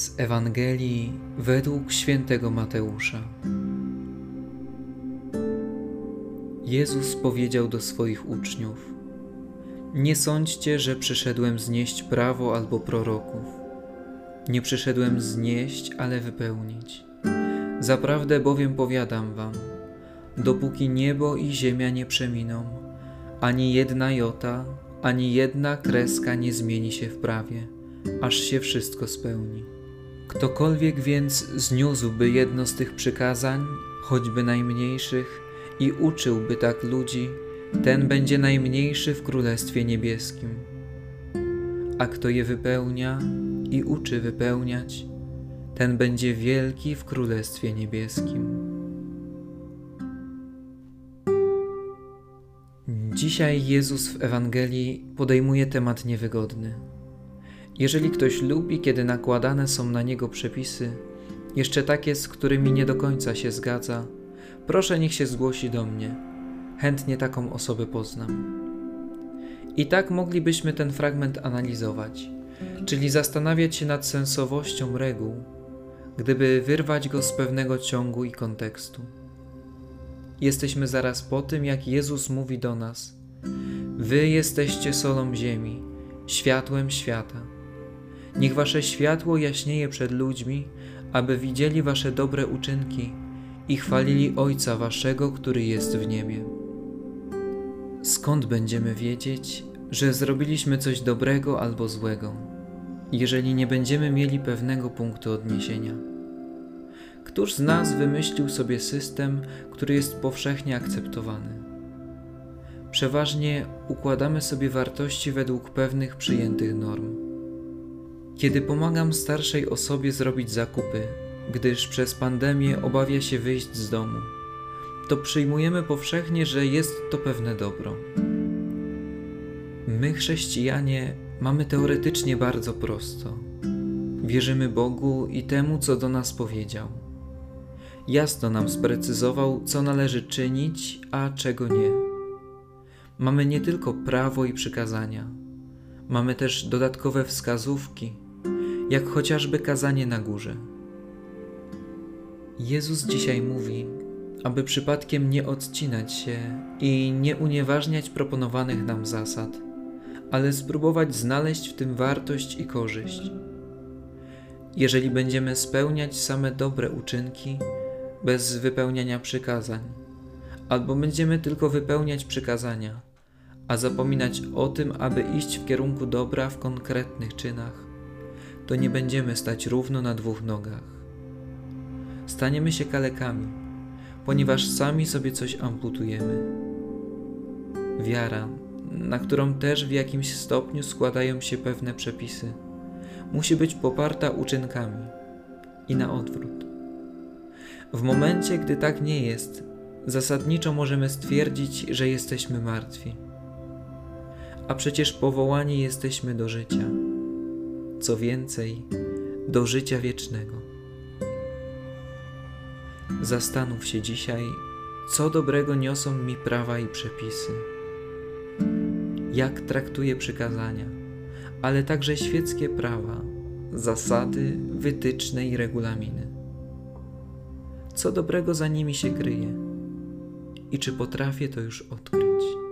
Z Ewangelii według świętego Mateusza. Jezus powiedział do swoich uczniów: Nie sądźcie, że przyszedłem znieść prawo albo proroków. Nie przyszedłem znieść, ale wypełnić. Zaprawdę bowiem powiadam wam, dopóki niebo i ziemia nie przeminą, ani jedna jota, ani jedna kreska nie zmieni się w prawie, aż się wszystko spełni. Ktokolwiek więc zniósłby jedno z tych przykazań, choćby najmniejszych, i uczyłby tak ludzi, ten będzie najmniejszy w Królestwie Niebieskim. A kto je wypełnia i uczy wypełniać, ten będzie wielki w Królestwie Niebieskim. Dzisiaj Jezus w Ewangelii podejmuje temat niewygodny. Jeżeli ktoś lubi, kiedy nakładane są na niego przepisy, jeszcze takie, z którymi nie do końca się zgadza, proszę niech się zgłosi do mnie. Chętnie taką osobę poznam. I tak moglibyśmy ten fragment analizować, czyli zastanawiać się nad sensowością reguł, gdyby wyrwać go z pewnego ciągu i kontekstu. Jesteśmy zaraz po tym, jak Jezus mówi do nas: Wy jesteście solą ziemi, światłem świata. Niech wasze światło jaśnieje przed ludźmi, aby widzieli wasze dobre uczynki i chwalili Ojca waszego, który jest w niebie. Skąd będziemy wiedzieć, że zrobiliśmy coś dobrego albo złego, jeżeli nie będziemy mieli pewnego punktu odniesienia? Któż z nas wymyślił sobie system, który jest powszechnie akceptowany? Przeważnie układamy sobie wartości według pewnych przyjętych norm. Kiedy pomagam starszej osobie zrobić zakupy, gdyż przez pandemię obawia się wyjść z domu, to przyjmujemy powszechnie, że jest to pewne dobro. My, chrześcijanie, mamy teoretycznie bardzo prosto. Wierzymy Bogu i temu, co do nas powiedział. Jasno nam sprecyzował, co należy czynić, a czego nie. Mamy nie tylko prawo i przykazania, mamy też dodatkowe wskazówki jak chociażby kazanie na górze. Jezus dzisiaj mówi, aby przypadkiem nie odcinać się i nie unieważniać proponowanych nam zasad, ale spróbować znaleźć w tym wartość i korzyść. Jeżeli będziemy spełniać same dobre uczynki bez wypełniania przykazań, albo będziemy tylko wypełniać przykazania, a zapominać o tym, aby iść w kierunku dobra w konkretnych czynach, to nie będziemy stać równo na dwóch nogach. Staniemy się kalekami, ponieważ sami sobie coś amputujemy. Wiara, na którą też w jakimś stopniu składają się pewne przepisy, musi być poparta uczynkami i na odwrót. W momencie, gdy tak nie jest, zasadniczo możemy stwierdzić, że jesteśmy martwi. A przecież powołani jesteśmy do życia co więcej, do życia wiecznego. Zastanów się dzisiaj, co dobrego niosą mi prawa i przepisy, jak traktuję przykazania, ale także świeckie prawa, zasady, wytyczne i regulaminy. Co dobrego za nimi się kryje i czy potrafię to już odkryć?